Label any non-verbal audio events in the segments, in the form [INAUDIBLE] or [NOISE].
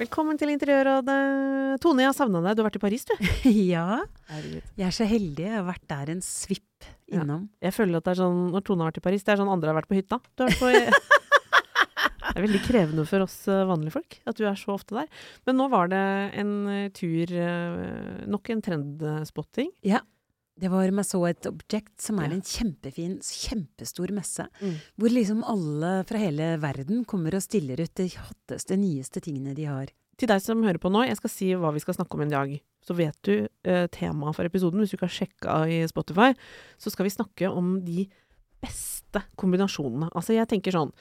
Velkommen til Interiørrådet. Tone, jeg har savna deg. Du har vært i Paris, du. [LAUGHS] Ja, jeg er så heldig. Jeg har vært der en svipp Ja. innom. Jeg føler at det er sånn, Når Tone har vært i Paris, det er sånn andre har vært på hytta. Du har vært på [LAUGHS] Det er veldig krevende for oss eh, vanlige folk at du er så ofte der. Men nå var det en eh, tur eh, Nok en trendspotting. Ja. Det var med så et objekt som er Ja. en kjempefin, kjempestor messe. Mm. Hvor liksom alle fra hele verden kommer og stiller ut de hotteste, nyeste tingene de har. Til deg som hører på nå, jeg skal si hva vi skal snakke om en dag. Så vet du eh, temaet for episoden. Hvis du ikke har sjekka i Spotify, så skal vi snakke om de beste kombinasjonene. Altså, jeg tenker sånn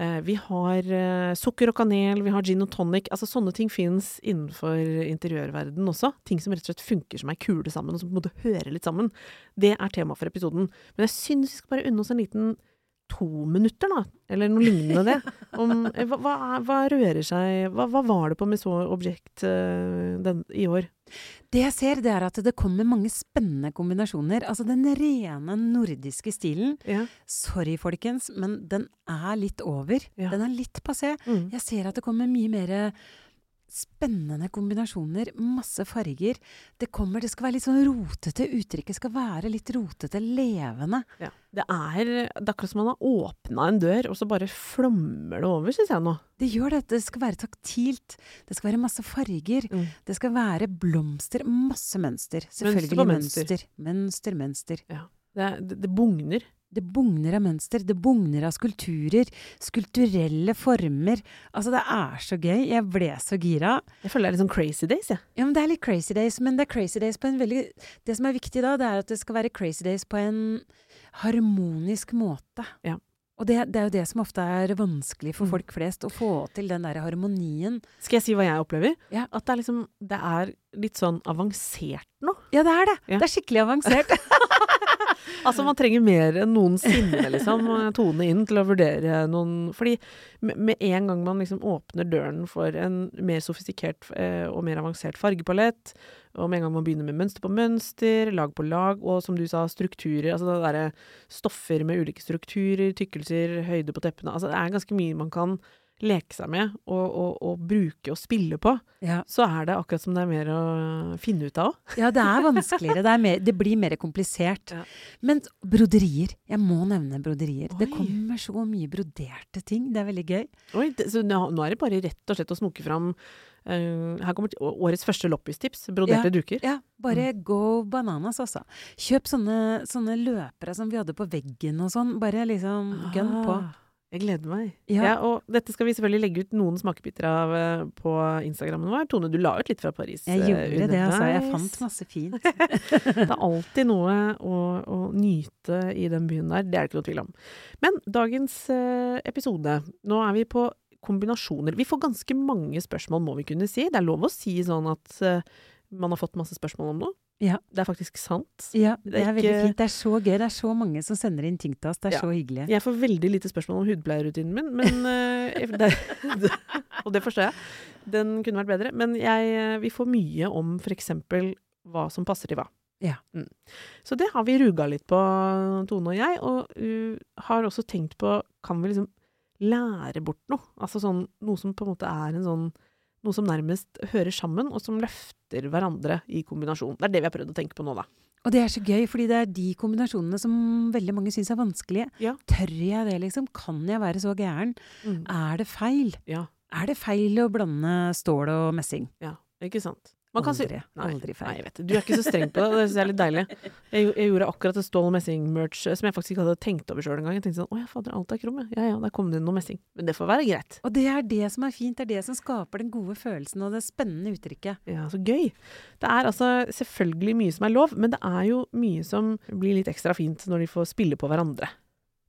eh, Vi har eh, sukker og kanel, vi har gin og tonic. Altså, sånne ting fins innenfor interiørverdenen også. Ting som rett og slett funker som ei kule sammen, og som på en måte hører litt sammen. Det er temaet for episoden. Men jeg syns vi skal bare unne oss en liten to minutter, da, eller noe lignende det. Om, eh, hva, hva, er- hva rører seg hva, hva var det på med så objekt uh, den, i år? Det jeg ser, det er at det kommer mange spennende kombinasjoner. Altså den rene nordiske stilen. Ja. Sorry, folkens, men den er litt over. Ja. Den er litt passé. Mm. Jeg ser at det kommer mye mer spennende kombinasjoner, masse farger. Det kommer, det skal være litt sånn rotete. Uttrykket skal være litt rotete, levende. Ja. Det er, det er akkurat som man har åpna en dør, og så bare flommer det over, syns jeg nå. Det gjør det. Det skal være taktilt. Det skal være masse farger. Mm. Det skal være blomster. Masse mønster. Selvfølgelig mønster. mønster. Mønster, mønster. Ja. Det, det, det bugner. Det bugner av mønster. Det bugner av skulpturer. Skulpturelle former. Altså, det er så gøy. Jeg ble så gira. Jeg føler det er litt sånn crazy days, jeg. Ja, men det er litt crazy days, men det er crazy days på en veldig Det som er viktig da, det er at det skal være crazy days på en harmonisk måte. Ja. Og det, det er jo det som ofte er vanskelig for Mm. folk flest, å få til den der harmonien. Skal jeg si hva jeg opplever? Ja. At det er liksom Det er litt sånn avansert nå. Ja, det er det! Ja. Det er skikkelig avansert. [LAUGHS] [LAUGHS] Altså, man trenger mer enn noensinne, liksom, tone inn til å vurdere noen Fordi med, en gang man liksom åpner døren for en mer sofistikert eh, og mer avansert fargepalett, og med en gang man begynner med mønster på mønster, lag på lag, og som du sa, strukturer, altså det derre stoffer med ulike strukturer, tykkelser, høyde på teppene Altså, det er ganske mye man kan leke seg med og, og, og bruke og spille på. ja. Så er det akkurat som det er mer å finne ut av òg. ja, det er vanskeligere. Det, er mer, det blir mer komplisert. Ja. Men broderier. Jeg må nevne broderier. Det kommer så mye broderte ting. Det er veldig gøy. Oi, det, så nå, nå er det bare rett og slett å smoke fram Uh, Her kommer årets første loppistips. Broderte duker. Ja, bare go bananas, altså. Kjøp sånne, sånne løpere som vi hadde på veggen og sånn. Bare liksom gønn på. Jeg gleder meg. Ja. Ja. og dette skal vi selvfølgelig legge ut noen smakebiter av eh, på Instagrammen vår. Tone, du la ut litt fra Paris. Jeg eh, gjorde det, altså. Jeg fant masse fint. [LAUGHS] [LAUGHS] Det er alltid noe å, å nyte i den byen der. Det er det ikke noe tvil om. Men dagens eh, episode, nå er vi på kombinasjoner. Vi får ganske mange spørsmål, må vi kunne si. Det er lov å si sånn at man har fått masse spørsmål om noe. Ja. Det er faktisk sant. Ja, Det er er veldig fint. Det er så gøy. Det er så mange som sender inn ting til oss. Det er Ja. så hyggelig. Jeg får veldig lite spørsmål om hudpleierrutinen min, men [LAUGHS] uh, det, det, [LAUGHS] Og det forstår jeg. Den kunne vært bedre. Men jeg, eh, vi får mye om f.eks. hva som passer til hva. Ja. Mm. Så det har vi ruga litt på, Tone og jeg, og uh, har også tenkt på Kan vi liksom lære bort noe? Altså sånn noe som på en måte er en sånn noe som nærmest hører sammen, og som løfter hverandre i kombinasjon. Det er det vi har prøvd å tenke på nå, da. Og det er så gøy, fordi det er de kombinasjonene som veldig mange syns er vanskelige. Ja. Tør jeg det, liksom? Kan jeg være så gæren? Er det feil? Ja, Er det feil å blande stål og messing? ja, ikke sant. Man kan si- aldri, Nei, aldri feil. Nei, jeg vet det. Du er ikke så streng på det. Det syns jeg er litt deilig. Jeg, jeg gjorde akkurat et stål messing-merch eh, som jeg faktisk ikke hadde tenkt over sjøl engang. Jeg tenkte sånn Å ja, fader, alt er krum, ja. Ja ja, der kom det inn noe messing. Men det får være greit. Og det er det som er fint, det er det som skaper den gode følelsen og det spennende uttrykket. Ja, så gøy. Det er altså selvfølgelig mye som er lov, men det er jo mye som blir litt ekstra fint når de får spille på hverandre.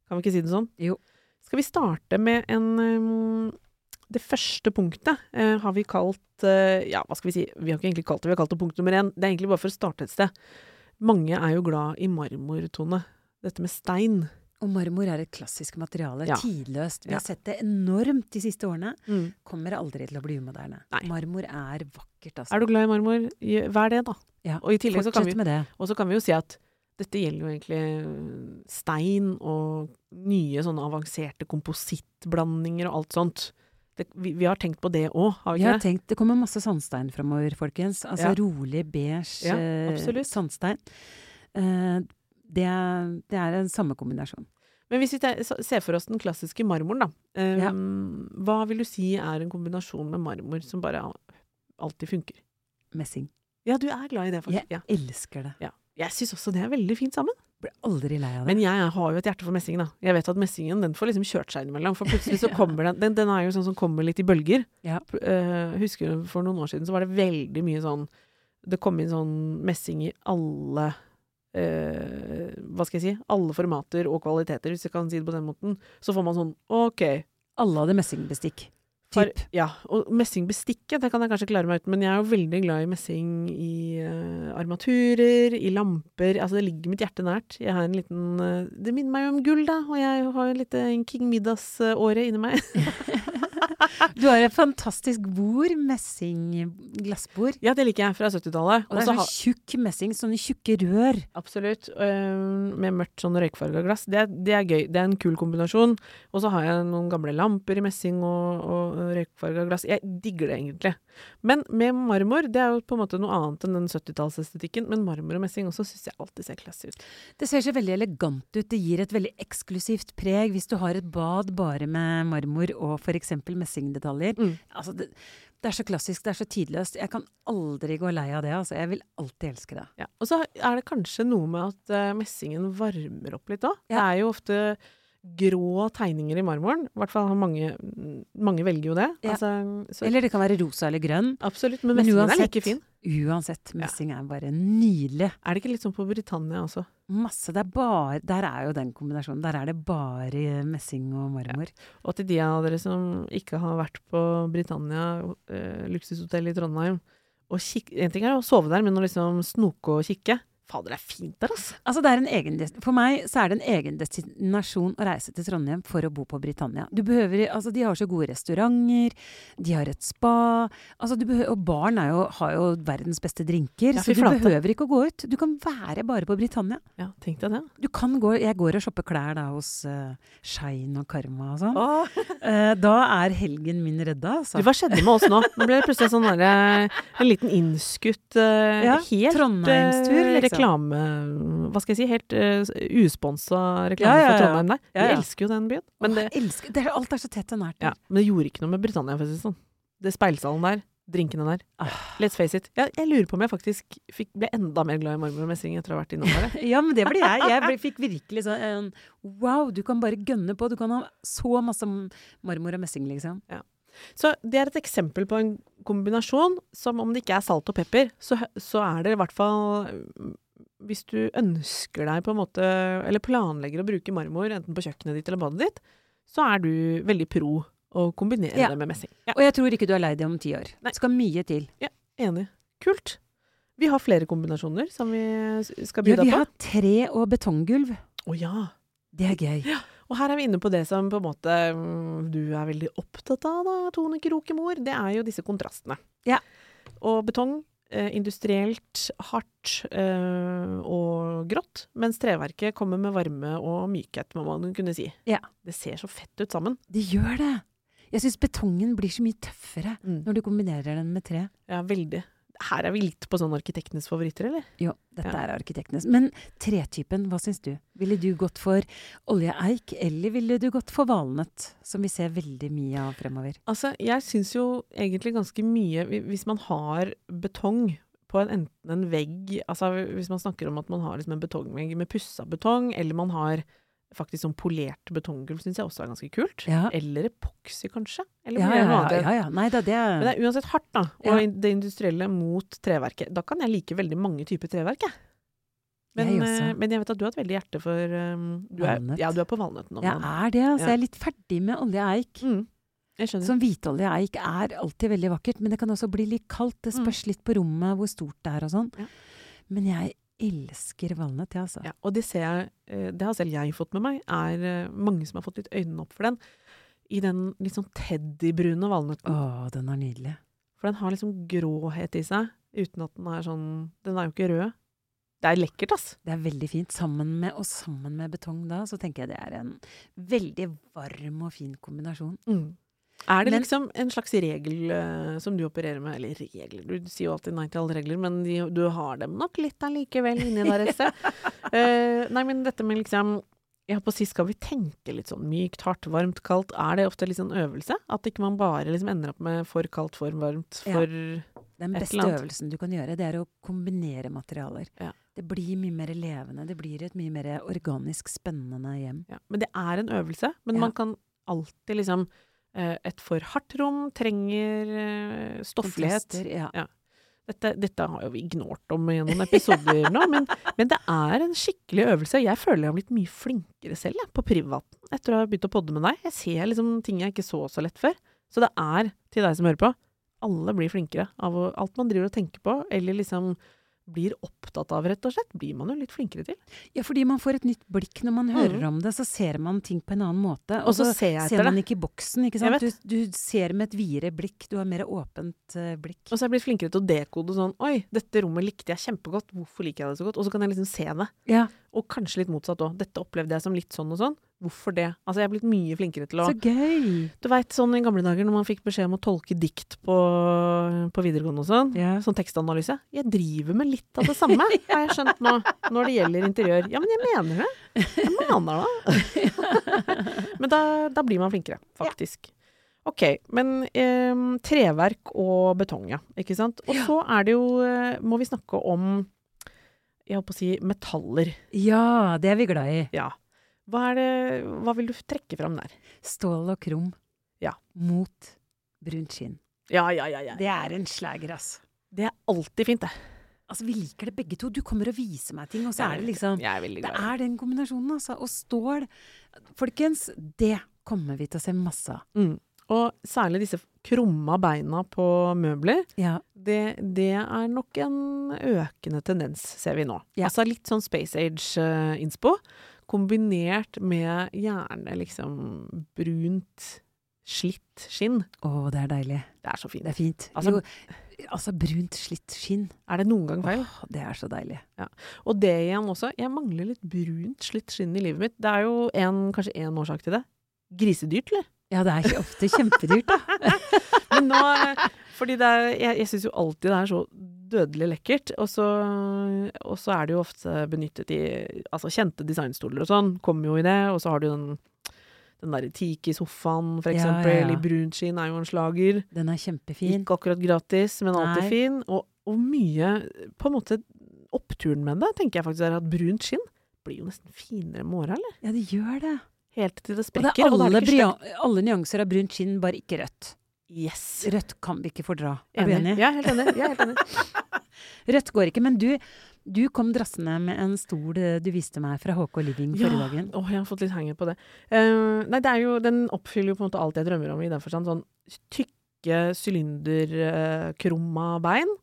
Kan vi ikke si det sånn? Jo. Skal vi starte med en um, Det første punktet eh, har vi kalt eh, Ja, hva skal vi si? Vi har ikke egentlig kalt det, vi har kalt det punkt nummer én. Det er egentlig bare for å starte et sted. Mange er jo glad i marmortone. Dette med stein. Og marmor er et klassisk materiale. Ja. Tidløst. Vi Ja. har sett det enormt de siste årene. Mm. Kommer aldri til å bli umoderne. Nei. Marmor er vakkert, altså. Er du glad i marmor? Vær det, da. Ja, Og i tillegg så kan vi så kan vi jo si at dette gjelder jo egentlig stein og nye sånne avanserte komposittblandinger og alt sånt. Det, vi, vi har tenkt på det òg, har vi Jeg ikke har det? tenkt, Det kommer masse sandstein framover, folkens. Altså Ja. rolig, beige Ja, eh, sandstein. Uh, det, er- det er en samme kombinasjon. Men hvis vi ser for oss den klassiske marmoren, da. Um, Ja. Hva vil du si er en kombinasjon med marmor som bare alltid funker? Messing. Ja, du er glad i det, faktisk. Jeg elsker det. ja. Jeg syns også det er veldig fint sammen. Blir aldri lei av det. Men jeg har jo et hjerte for messingen, da. Jeg vet at messingen den får liksom kjørt seg innimellom. For plutselig så [LAUGHS] kommer den, den Den er jo sånn som kommer litt i bølger. Ja. Uh, husker for noen år siden så var det veldig mye sånn Det kom inn sånn messing i alle uh, Hva skal jeg si? Alle formater og kvaliteter, hvis jeg kan si det på den måten. Så får man sånn OK. Alle hadde messingbestikk. For, ja, og messingbestikket, det kan jeg kanskje klare meg uten, men jeg er jo veldig glad i messing i uh, armaturer, i lamper. Altså, det ligger mitt hjerte nært. Jeg har en liten uh, Det minner meg jo om gull, da, og jeg har jo litt en King Middags-åre inni meg. [LAUGHS] [LAUGHS] Du har et fantastisk bord. Messingglassbord. ja, det liker jeg, fra 70-tallet. Og det er sånn tjukk messing, sånne tjukke rør. Absolutt. øh, med mørkt sånn røykfarga glass. Det, det er gøy. Det er en kul kombinasjon. Og så har jeg noen gamle lamper i messing og, og røykfarga glass. Jeg digger det egentlig. Men med marmor, det er jo på en måte noe annet enn den 70-tallsestetikken. Men marmor og messing også syns jeg alltid ser klasse ut. Det ser så veldig elegant ut. Det gir et veldig eksklusivt preg hvis du har et bad bare med marmor og f.eks. messingdetaljer. Mm. Altså, det, det er så klassisk, det er så tidløst. Jeg kan aldri gå lei av det. Altså. Jeg vil alltid elske det. Ja. Og så er det kanskje noe med at uh, messingen varmer opp litt òg. Det er jo ofte grå tegninger i marmoren. I hvert fall har mange Mange velger jo det. Ja. Altså, så, Eller det kan være rosa eller grønn. absolutt. Men Men messingen er like fin. Uansett, messing er bare nydelig. Er det ikke litt sånn på Britannia også? Masse. Er bare, der er jo den kombinasjonen. Der er det bare messing og marmor. Og til de av dere som ikke har vært på Britannia eh, luksushotell i Trondheim og kikk, En ting er å sove der, men å liksom snoke og kikke Fader, det er fint der, altså! Altså det en egen, for meg så er det en egen destinasjon å reise til Trondheim for å bo på Britannia. Du behøver, altså De har så gode restauranter, de har et spa altså du behøver, Og barn jo, har jo verdens beste drinker, Ja, så du behøver ikke å gå ut. Du kan være bare på Britannia. Ja, tenk deg det. Du kan gå, Jeg går og shopper klær da hos uh, Shine og Karma og sånn. Oh. uh, [LAUGHS] da er helgen min redda, altså. Du, hva skjedde med oss nå? Nå ble det plutselig sånn der, En liten innskutt uh, Ja, Helt Trondheimstur, eh, liksom. Reklame Hva skal jeg si? Helt uh, usponsa reklame Ja, ja, for. Trondheim der. Ja, ja. Jeg elsker jo den byen. Men det, Åh, elsker, det er, alt er så tett og nært. ja, men det gjorde ikke noe med Britannia, for å si det sånn. Det speilsalen der, drinkene der. Ah. Let's face it. Jeg, jeg lurer på om jeg faktisk fikk, ble enda mer glad i marmor og messing etter å ha vært innom der. [LAUGHS] Ja, men det ble jeg. Jeg ble, [LAUGHS] fikk virkelig sånn Wow, du kan bare gønne på. Du kan ha så masse marmor og messing, liksom. Så det er et eksempel på en kombinasjon som om det ikke er salt og pepper, så, så er det i hvert fall Hvis du ønsker deg på en måte, eller planlegger å bruke marmor enten på kjøkkenet ditt eller badet ditt, så er du veldig pro å kombinere Ja. det med messing. Ja, Og jeg tror ikke du er lei deg om ti år. Nei. Det skal mye til. Ja, enig. Kult. Vi har flere kombinasjoner som vi skal Ja, by deg vi på. har tre og betonggulv. Å ja. Det er gøy. Ja. Og her er vi inne på det som på en måte mm, du er veldig opptatt av, da, Tone Krokemor. Det er jo disse kontrastene. Ja. Og betong, industrielt, hardt eh, og grått. Mens treverket kommer med varme og mykhet, må man kunne si. Ja. Det ser så fett ut sammen. Det gjør det. Jeg syns betongen blir så mye tøffere Mm. når du kombinerer den med tre. Ja, veldig. Her er vi litt på sånn arkitektenes favoritter, eller? Jo, dette Ja. er arkitektenes. Men tretypen, hva syns du? Ville du gått for oljeeik, eller ville du gått for valnøtt, som vi ser veldig mye av fremover? Altså, jeg syns jo egentlig ganske mye Hvis man har betong på en, enten en vegg Altså hvis man snakker om at man har liksom en betongvegg med pussa betong, eller man har faktisk sånn polert betonggulv, syns jeg også er ganske kult. Ja. Eller epoksy, kanskje. Eller Ja, ja, ja, ja. Nei da, det Men det er uansett hardt, da. Og Ja. det industrielle mot treverket. Da kan jeg like veldig mange typer treverk, jeg. Men, Jeg eh, men jeg vet at du har et veldig hjerte for um, du er, Ja, du er på valnøtten Jeg er det, altså. Jeg er litt ferdig med oljeeik. Mm. Jeg skjønner. Sånn hvitoljeeik er alltid veldig vakkert, men det kan også bli litt kaldt. Det Mm. spørs litt på rommet, hvor stort det er og sånn. Men jeg elsker valnøtt, jeg, altså. Ja, og det ser jeg, eh, det har selv jeg fått med meg, er eh, mange som har fått litt øynene opp for den. I den litt sånn teddybrune valnøtten. Å, den er nydelig. For den har liksom gråhet i seg, uten at den er sånn Den er jo ikke rød. Det er lekkert, ass. Det er veldig fint. Sammen med, og sammen med betong da, så tenker jeg det er en veldig varm og fin kombinasjon. Er det Men- liksom en slags regel uh, som du opererer med? Eller regler, du sier jo alltid nei til alle regler, men de, du har dem nok litt allikevel inni der et sted. Eh, nei, men dette med liksom jeg holdt på å si, skal vi tenke litt sånn mykt, hardt, varmt, kaldt? Er det ofte litt sånn øvelse? At ikke man bare liksom ender opp med for kaldt, for varmt, Ja. Den beste øvelsen du kan gjøre, det er å kombinere materialer. Ja. Det blir mye mer levende. Det blir et mye mer organisk spennende hjem. ja. Men det er en øvelse. Men man kan alltid liksom Et for hardt rom trenger eh, stofflighet. Ja. Ja. Dette, dette har jo vi gnålt om i noen episoder nå, [LAUGHS] men, men det er en skikkelig øvelse. Jeg føler jeg har blitt mye flinkere selv, jeg, på privaten, etter å ha begynt å podde med deg. Jeg ser liksom ting jeg ikke så så lett før. Så det er, til deg som hører på, alle blir flinkere av alt man driver og tenker på, eller liksom blir opptatt av, rett og slett, blir man jo litt flinkere til. ja, fordi man får et nytt blikk når man hører mm. om det. Så ser man ting på en annen måte. Og så ser jeg ser man det. ikke i boksen, ikke sant. Du, du ser med et videre blikk. Du har mer åpent uh, blikk. Og så er jeg blitt flinkere til å dekode sånn Oi, dette rommet likte jeg kjempegodt. Hvorfor liker jeg det så godt? Og så kan jeg liksom se det. Ja, Og kanskje litt motsatt òg. Dette opplevde jeg som litt sånn og sånn. Hvorfor det? Altså, jeg er blitt mye flinkere til å så gøy! Du veit sånn i gamle dager når man fikk beskjed om å tolke dikt på, på videregående og sånn. yeah. Sånn tekstanalyse. Jeg driver med litt av det samme, [LAUGHS] har jeg skjønt nå, når det gjelder interiør. Ja, men jeg mener det. Jeg mener det. [LAUGHS] men da, da blir man flinkere, faktisk. Ok, men eh, treverk og betong, ja. Ikke sant. Og så er det jo eh, Må vi snakke om jeg holdt på å si metaller. ja, det er vi glad i. Ja. Hva, det, hva vil du trekke fram der? Stål og krom Ja. mot brunt skinn. Ja, ja, ja. ja. Det er en slager, ass. Det er alltid fint, det. Altså, vi liker det begge to. Du kommer og viser meg ting, og så er det liksom Jeg er Det glad i er den kombinasjonen, altså. Og stål Folkens, det kommer vi til å se masse av. Mm. Og særlig disse krumma beina på møbler, Ja. det, det er nok en økende tendens, ser vi nå. Ja. Altså litt sånn Space Age-innspo, kombinert med gjerne liksom brunt, slitt skinn. Å, det er deilig. Det er så fint. Det er fint. Altså- jo, altså brunt, slitt skinn. Er det noen gang feil? Åh, det er så deilig. Og det igjen også, jeg mangler litt brunt, slitt skinn i livet mitt. Det er jo en, kanskje én årsak til det. Grisedyrt, eller? Ja, det er ofte kjempedyrt, da. [LAUGHS] Men nå, fordi det er, jeg, jeg syns jo alltid det er så dødelig lekkert. Og så, og så er det jo ofte benyttet i altså kjente designstoler og sånn, kommer jo i det. Og så har du den, den derre Tiki-sofaen, for eksempel, ja, ja. i brunt skinn, er jo en slager. Den er kjempefin. Ikke akkurat gratis, men alltid Nei. fin. Og, og mye På en måte oppturen med det, tenker jeg faktisk er at brunt skinn blir jo nesten finere med åra, eller? Ja, det gjør det. Helt til det Og det sprekker. alle, og det er alle nyanser av brunt skinn, bare ikke rødt. Yes. Rødt kan vi ikke fordra. Er du Enig. Ja, helt enig. Er helt enig. [LAUGHS] Rødt går ikke, men du, du kom drassende med en stol eh, du viste meg fra HK Living forrige dagen. Åh, jeg har fått litt hanger på det. Uh, nei, det jo, den oppfyller jo på en måte alt jeg drømmer om i den forstand. Sånn tykke sylinderkrumma bein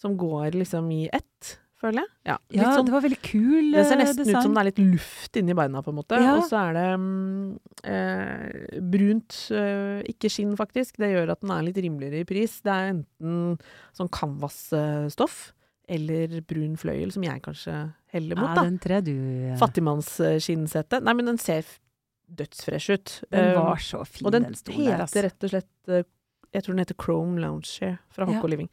som går liksom i ett, føler jeg. Ja, Ja, sånn, det var veldig kul design. det ser nesten nesten ut som det er litt luft inni beina, på en måte. Ja. Og så er det mm, eh, brunt, eh, ikke skinn faktisk. Det gjør at den er litt rimeligere i pris. Det er enten sånn canvasstoff eller brun fløyel, som jeg kanskje heller mot, Ja, da. den tror jeg du Ja. Fattigmannsskinnsette. Nei, men den ser dødsfresh ut. Den Eh, var så fin, den, den, stolen der, heter altså. rett og slett eh, Jeg tror den heter Chrome Lounge fra HK Ja. Living.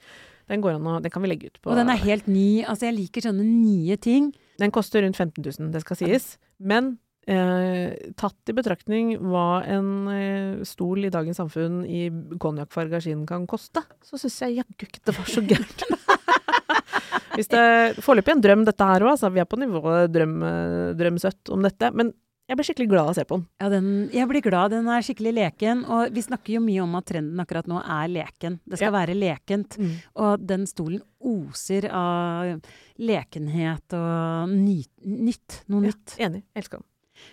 Den å Den kan vi legge ut på Og den er helt ny. Altså, jeg liker sånne nye ting. Den koster rundt 15 000, det skal sies. Men eh, tatt i betraktning hva en eh, stol i dagens samfunn i konjakkfarga skinn kan koste, så syns jeg jaggu ikke det var så gærent. [LAUGHS] Hvis det Foreløpig en drøm, dette her òg. Altså, vi er på nivået drøm, drømsøtt om dette. Men jeg ble skikkelig glad av å se på den. Ja, den, jeg blir glad. Den er skikkelig leken. Og vi snakker jo mye om at trenden akkurat nå er leken. Det skal Ja. være lekent. Mm. Og den stolen oser av lekenhet og ny, nytt. Noe Ja, nytt. enig. Elsker den.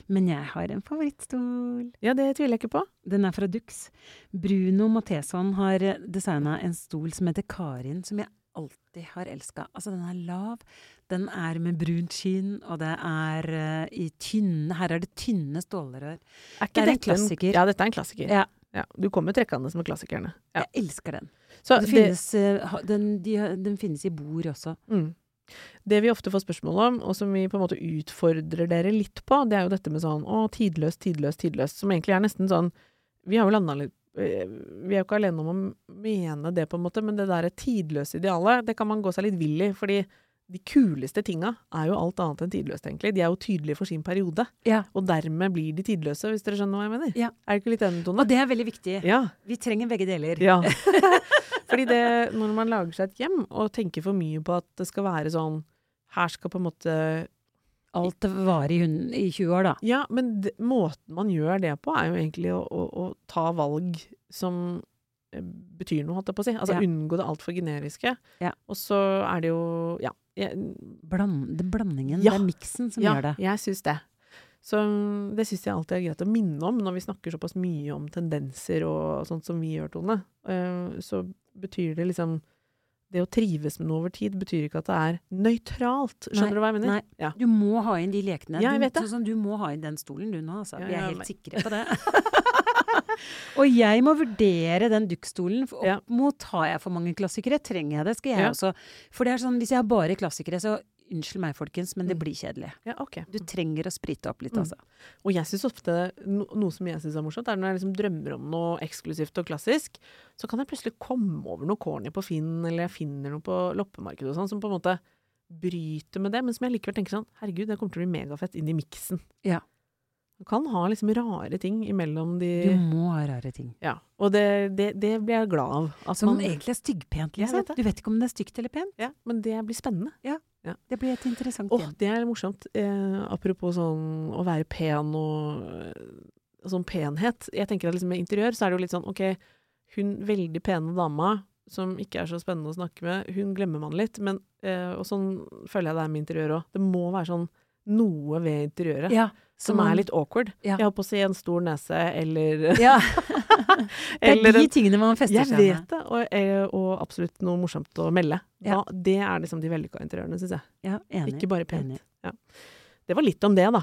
Men jeg har en favorittstol. Ja, det tviler jeg ikke på. Den er fra Dux. Bruno Matheson har designa en stol som heter Karin, som jeg alltid har elska. Altså, den er lav, den er med brunt skinn, og det er uh, i tynne Her er det tynne stålrør. Er Det er en klassiker. klassiker. Ja, dette er en klassiker. Ja, Ja, du kommer trekkende med klassikerne. Ja. jeg elsker den. Så Det finnes, uh, den, de, den finnes i bord også. mm. det vi ofte får spørsmål om, og som vi på en måte utfordrer dere litt på, det er jo dette med sånn å, tidløst, tidløst, tidløst. Som egentlig er nesten sånn Vi har jo landa litt eh, Vi er jo ikke alene om å mene det, på en måte, men det derre tidløse idealet, det kan man gå seg litt vill i. Fordi de kuleste tinga er jo alt annet enn tidløst, egentlig. De er jo tydelige for sin periode. Ja. Og dermed blir de tidløse, hvis dere skjønner hva jeg mener. Ja. Er det ikke litt enig, Tone? Og det er veldig viktig. Ja. Vi trenger begge deler. Ja. [LAUGHS] Fordi det, når man lager seg et hjem og tenker for mye på at det skal være sånn Her skal på en måte Alt varer i, i 20 år, da. Ja, men d måten man gjør det på, er jo egentlig å, å, å ta valg som eh, betyr noe, holdt jeg på å si. Altså Ja. unngå det altfor generiske. Ja. Og så er det jo Ja. Bland, det blandingen, Ja. det er miksen som ja, gjør det. Ja, jeg syns det. Så mm, det syns jeg alltid er greit å minne om når vi snakker såpass mye om tendenser og sånt som vi gjør, Tone. Eh, så betyr det liksom Det å trives med noe over tid betyr ikke at det er nøytralt. Skjønner Nei, du hva jeg mener? nei. Ja. Du må ha inn de lekene. Ja, jeg du, vet det. Sånn du må ha inn den stolen du nå, altså. Ja, Vi er helt men- sikre på det. [LAUGHS] [LAUGHS] og jeg må vurdere den dukkstolen opp Ja. mot har jeg for mange klassikere, trenger jeg det, skal jeg Ja. også. For det er sånn, hvis jeg har bare klassikere, så unnskyld meg folkens, men det Mm. blir kjedelig. ja, okay. Du trenger å sprite opp litt, Mm. altså. Og jeg syns ofte no, Noe som jeg syns er morsomt, er når jeg liksom drømmer om noe eksklusivt og klassisk, så kan jeg plutselig komme over noe corny på Finn, eller jeg finner noe på loppemarkedet og sånn, som på en måte bryter med det, men som jeg likevel tenker sånn Herregud, det kommer til å bli megafett inn i miksen. Ja. Du kan ha liksom rare ting imellom de Du må ha rare ting. Ja. Og det, det, det blir jeg glad av. Som man, egentlig er styggpent, liksom. vet. Du vet ikke om det er stygt eller pent. ja, men det blir spennende. Ja, Det blir et interessant Åh, igjen. det er morsomt. Eh, apropos sånn å være pen og eh, sånn penhet. Jeg tenker at liksom med interiør så er det jo litt sånn ok, hun veldig pene dama som ikke er så spennende å snakke med, hun glemmer man litt. Men, eh, og sånn føler jeg det er med interiør òg. Det må være sånn noe ved interiøret Ja, som man- er litt awkward. Ja. Jeg holdt på å si en stor nese eller Ja. [LAUGHS] det er de tingene man fester seg med. Jeg vet det, og, eh, og absolutt noe morsomt å melde. Ja. Da, det er liksom de vellykka interiørene, syns jeg. Ja, enig. Ikke bare pent. Det var litt om det, da.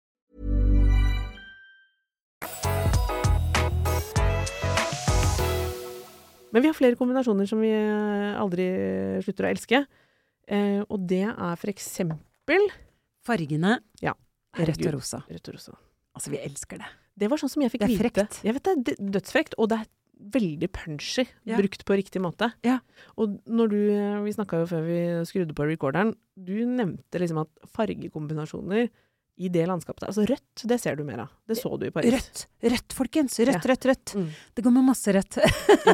Men vi har flere kombinasjoner som vi eh, aldri slutter å elske. Eh, og det er for eksempel Fargene Ja. rødt og rosa. Rødt og rosa. Altså, vi elsker det. Det var sånn som jeg fikk Det er vite. frekt. Jeg vet det, er dødsfrekt, og det er veldig punchy, Ja. brukt på riktig måte. Ja. Og når du, eh, vi snakka jo før vi skrudde på recorderen, du nevnte liksom at fargekombinasjoner i det landskapet Altså rødt, det ser du mer av. Det så du i Paris. Rødt, rødt, folkens! Rødt, rødt, rødt. Mm. Det går med masse rødt.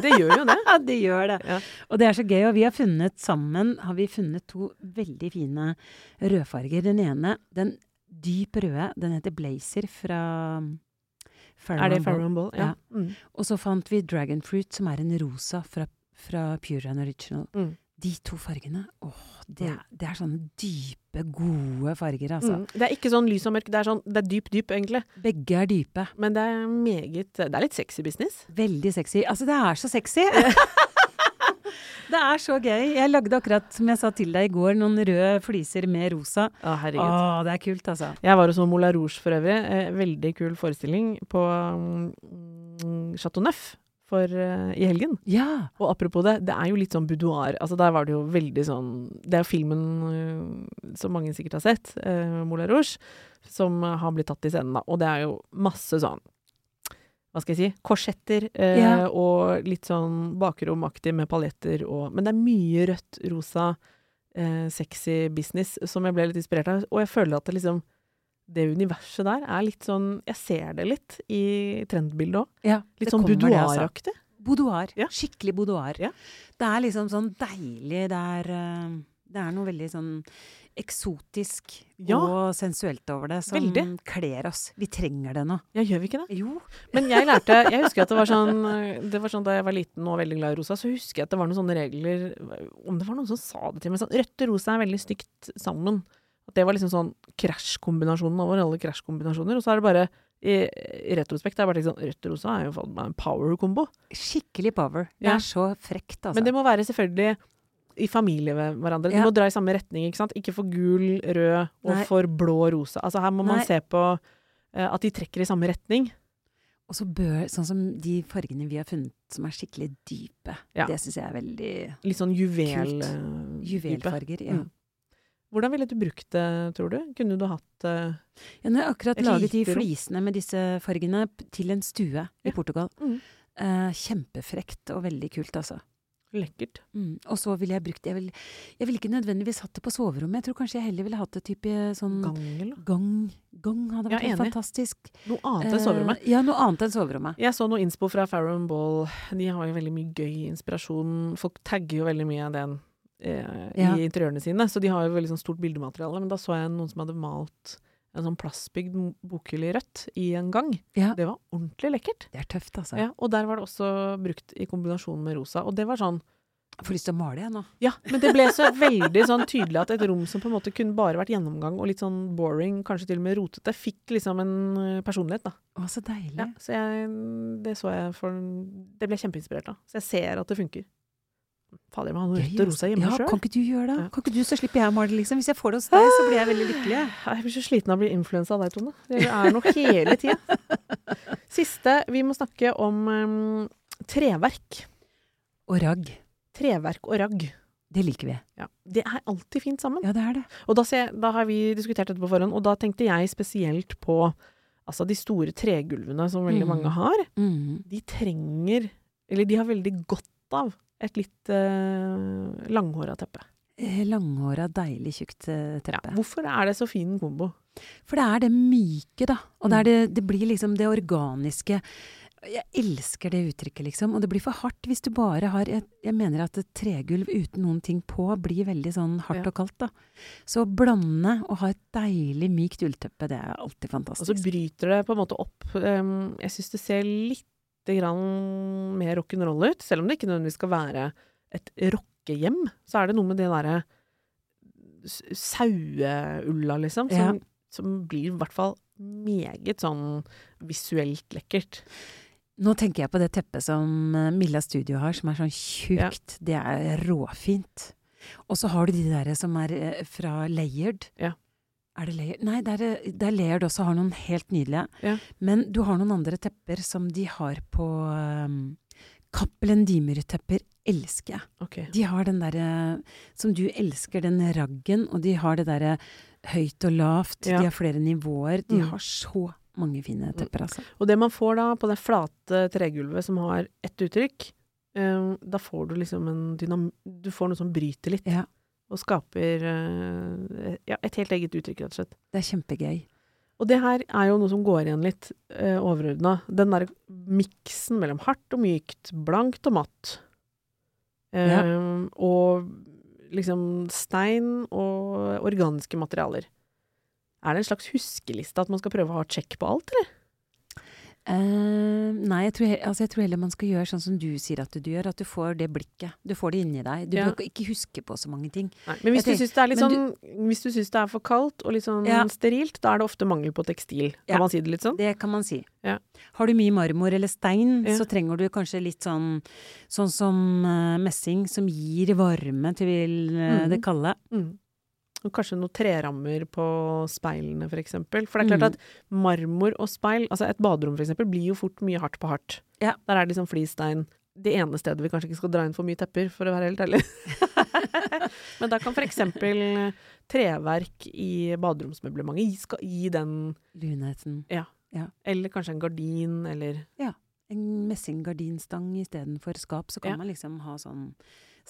Det gjør jo det. [LAUGHS] Ja, det gjør det. Ja. Og det er så gøy. Og vi har funnet sammen har vi funnet to veldig fine rødfarger. Den ene, den dyp røde, den heter Blazer fra Farrow Er det Farron Ball? Ja. Ja. Mm. Og så fant vi Dragon Fruit, som er en rosa fra, fra Pure and Original. Mm. De to fargene, åh, det, er- det er sånne dype, gode farger, altså. Mm. Det er ikke sånn lys og mørk, det er sånn Det er dyp, dyp, egentlig. Begge er dype. Men det er meget Det er litt sexy business. Veldig sexy. Altså, det er så sexy! [LAUGHS] [LAUGHS] det er så gøy. Jeg lagde akkurat, som jeg sa til deg i går, noen røde fliser med rosa. Å, herregud. Å, det er kult, altså. Jeg var hos Moulin Rouge for øvrig. Eh, veldig kul forestilling på mm, Chateau Neuf for, uh, i helgen. Ja. Og apropos det, det er jo litt sånn boudoir. Altså Der var det jo veldig sånn Det er jo filmen uh, som mange sikkert har sett, uh, Moulin Rouge, som har blitt tatt i scenen, da. Og det er jo masse sånn hva skal jeg si, korsetter øh, Ja. og litt sånn bakromaktig med paljetter og Men det er mye rødt, rosa, øh, sexy business som jeg ble litt inspirert av. Og jeg føler at det liksom Det universet der er litt sånn Jeg ser det litt i trendbildet òg. ja Litt sånn det, altså. Boudoir. Ja. Skikkelig boudoir. Ja. Det er liksom sånn deilig. Det er, eh, det er noe veldig sånn eksotisk Ja. og sensuelt over det, som Veldig. kler oss. Vi trenger det nå. Ja, gjør vi ikke det? Jo. Men jeg lærte [LAUGHS] Jeg husker at det var sånn Det var sånn Da jeg var liten og veldig glad i rosa, så husker jeg at det var noen sånne regler Om det var noen som sa det til meg sånn Rødt og rosa er veldig stygt sammen. At det var liksom sånn krasjkombinasjonen over alle krasjkombinasjoner. Og så er det bare i, i retrospekt er det bare liksom Rødt og rosa er jo en power-kombo. Skikkelig power. Det Ja. er så frekt, altså. Men det må være selvfølgelig i familie med hverandre. De Ja. må dra i samme retning, ikke sant. Ikke for gul, rød og Nei. for blå og rosa. Altså her må man Nei. se på uh, at de trekker i samme retning. Og så bør Sånn som de fargene vi har funnet som er skikkelig dype. Ja. Det syns jeg er veldig Litt sånn juvel... Kult. eh. Juvelfarger. Ja. Mm. Hvordan ville du brukt det, tror du? Kunne du hatt uh, Ja, nå har jeg akkurat laget de flisene med disse fargene til en stue i Portugal. Mm. Uh, kjempefrekt og veldig kult, altså. lekkert? Mm. Og så ville jeg brukt jeg vil, jeg ville ikke nødvendigvis hatt det på soverommet. Jeg tror kanskje jeg heller ville hatt det type sånn Gang, eller? gang. Gang hadde Ja, vært helt fantastisk. Noe annet enn soverommet? Uh, ja, noe annet enn soverommet. Jeg så noe innspo fra Farrow Ball. De har jo veldig mye gøy inspirasjon. Folk tagger jo veldig mye av den eh, Ja. i interiørene sine, så de har jo veldig sånn stort bildemateriale. Men da så jeg noen som hadde malt en sånn plastbygd mo- bokhylle i rødt i en gang. Ja, Det var ordentlig lekkert. det er tøft, altså. Ja, og der var det også brukt i kombinasjon med rosa. Og det var sånn Jeg får lyst til å male, jeg nå. Ja, men det ble så veldig sånn tydelig at et rom som på en måte kunne bare vært gjennomgang og litt sånn boring, kanskje til og med rotete, fikk liksom en eh, personlighet, da. Å, så deilig. Ja, så jeg, det så jeg for Det ble jeg kjempeinspirert av. Så jeg ser at det funker. Fader, man har rødt og rosa altså. hjemme ja, sjøl. Kan ikke du gjøre det? Ja. Kan ikke du, så slipper jeg å male, liksom. Hvis jeg får det hos deg, så blir jeg veldig lykkelig. jeg. Blir så sliten av å bli influensa av deg, Tone. Det er noe hele tida. [LAUGHS] Siste, vi må snakke om um, treverk. Og ragg. Treverk og ragg. Det liker vi. Ja, det er alltid fint sammen. Ja, det er det. Og da, jeg- da har vi diskutert dette på forhånd, og da tenkte jeg spesielt på altså de store tregulvene som veldig Mm. mange har. Mm. De trenger, eller de har veldig godt av, et litt eh, langhåra teppe. Eh, Langhåra, deilig tjukt teppe. Ja. Hvorfor er det så fin kombo? For det er det myke, da. Og det, Mm. er det, det blir liksom det organiske. Jeg elsker det uttrykket, liksom. Og det blir for hardt hvis du bare har Jeg, jeg mener at et tregulv uten noen ting på blir veldig sånn hardt Ja. og kaldt, da. Så å blande og ha et deilig mykt ullteppe, det er alltid fantastisk. Og så bryter det på en måte opp um, Jeg syns det ser litt grann mer rock'n'roll ut, selv om det ikke nødvendigvis skal være et rockehjem. Så er det noe med det derre saueulla, liksom, som, Ja. som blir i hvert fall meget sånn visuelt lekkert. Nå tenker jeg på det teppet som eh, Milla Studio har, som er sånn tjukt. Det er råfint. Og så har du de der som er eh, fra Layered. Ja. Er det Layered? Nei, det er, eh, det er Layered også, har noen helt nydelige. Ja. Men du har noen andre tepper som de har på um, Cappelen Dimer-tepper elsker jeg. Okay. De har den derre som du elsker, den raggen, og de har det derre høyt og lavt. Ja. De har flere nivåer. De Mm. har så mange fine tepper, altså. Og det man får da, på det flate tregulvet som har ett uttrykk, um, da får du liksom en dynam... Du får noe som bryter litt, Ja. Og skaper eh, ja, et helt eget uttrykk, rett og slett. Det er kjempegøy. Og det her er jo noe som går igjen litt eh, overordna. Den derre miksen mellom hardt og mykt, blankt og matt. Eh, Og liksom stein og organiske materialer. Er det en slags huskeliste at man skal prøve å ha check på alt, eller? Eh, nei, jeg tror, altså, jeg tror heller man skal gjøre sånn som du sier at du gjør. At du får det blikket. Du får det inni deg. Du Ja. bør ikke huske på så mange ting. Nei, men hvis du Jeg tenker- syns det er litt sånn du, Hvis du syns det er for kaldt og litt sånn Ja. sterilt, da er det ofte mangel på tekstil. Kan Ja. man si det litt sånn? Det kan man si. Ja. Har du mye marmor eller stein, så trenger du kanskje litt sånn Sånn som uh, messing, som gir varme til uh, mm. det kalde. Mm. Og kanskje noen trerammer på speilene, for eksempel. For det er klart Mm. at marmor og speil, altså et baderom for eksempel, blir jo fort mye hardt på hardt. Ja. Der er det liksom flistein. Det ene stedet vi kanskje ikke skal dra inn for mye tepper, for å være helt ærlig. [LAUGHS] Men da kan for eksempel treverk i baderomsmøblementet gi, gi den Lunheten. Ja, Eller kanskje en gardin, eller En messinggardinstang istedenfor skap, så kan Ja. man liksom ha sånn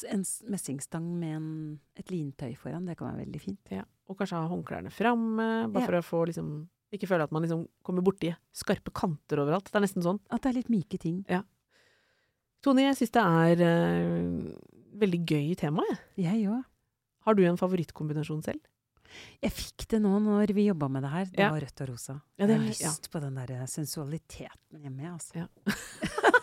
en messingstang med en, et lintøy foran. Det kan være veldig fint. ja. Og kanskje ha håndklærne framme, bare Ja. for å få liksom Ikke føle at man liksom kommer borti skarpe kanter overalt. Det er nesten sånn. At det er litt myke ting. Tone, jeg syns det er eh, veldig gøy tema, jeg. Jeg òg. Har du en favorittkombinasjon selv? Jeg fikk det nå når vi jobba med det her. Det Ja. var rødt og rosa. Ja, det jeg har lyst på den der sensualiteten hjemme, altså. Ja. [LAUGHS]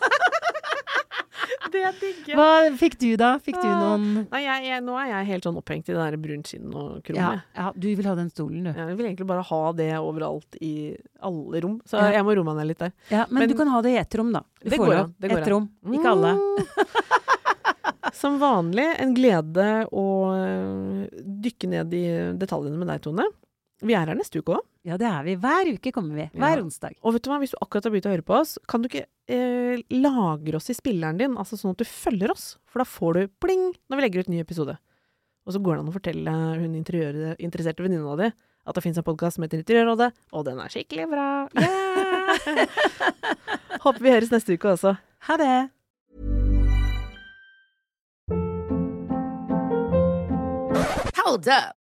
det digger jeg. Hva fikk du, da? Fikk du Ah. noen Nei, jeg, jeg, nå er jeg helt sånn opphengt i det der brunt skinn og krom. ja, ja, du vil ha den stolen, du. Jeg vil egentlig bare ha det overalt i alle rom, så Ja. jeg må roe meg ned litt der. Ja, men, Men- du kan ha det i ett rom, da. Du Det går an, det går Ett rom, rom, ikke alle. Mm. [LAUGHS] Som vanlig en glede å øh, dykke ned i detaljene med deg, Tone. Vi er her neste uke òg. Ja, det er vi. Hver uke kommer vi. Hver Ja. onsdag. Og vet du hva, hvis du akkurat har begynt å høre på oss, kan du ikke eh, lagre oss i spilleren din, altså sånn at du følger oss? For da får du pling når vi legger ut ny episode. Og så går det an å fortelle hun interiørinteresserte venninna di at det fins en podkast som heter Interiørrådet, og den er skikkelig bra. Yeah! [LAUGHS] Håper vi høres neste uke også. Ha det! Hold up.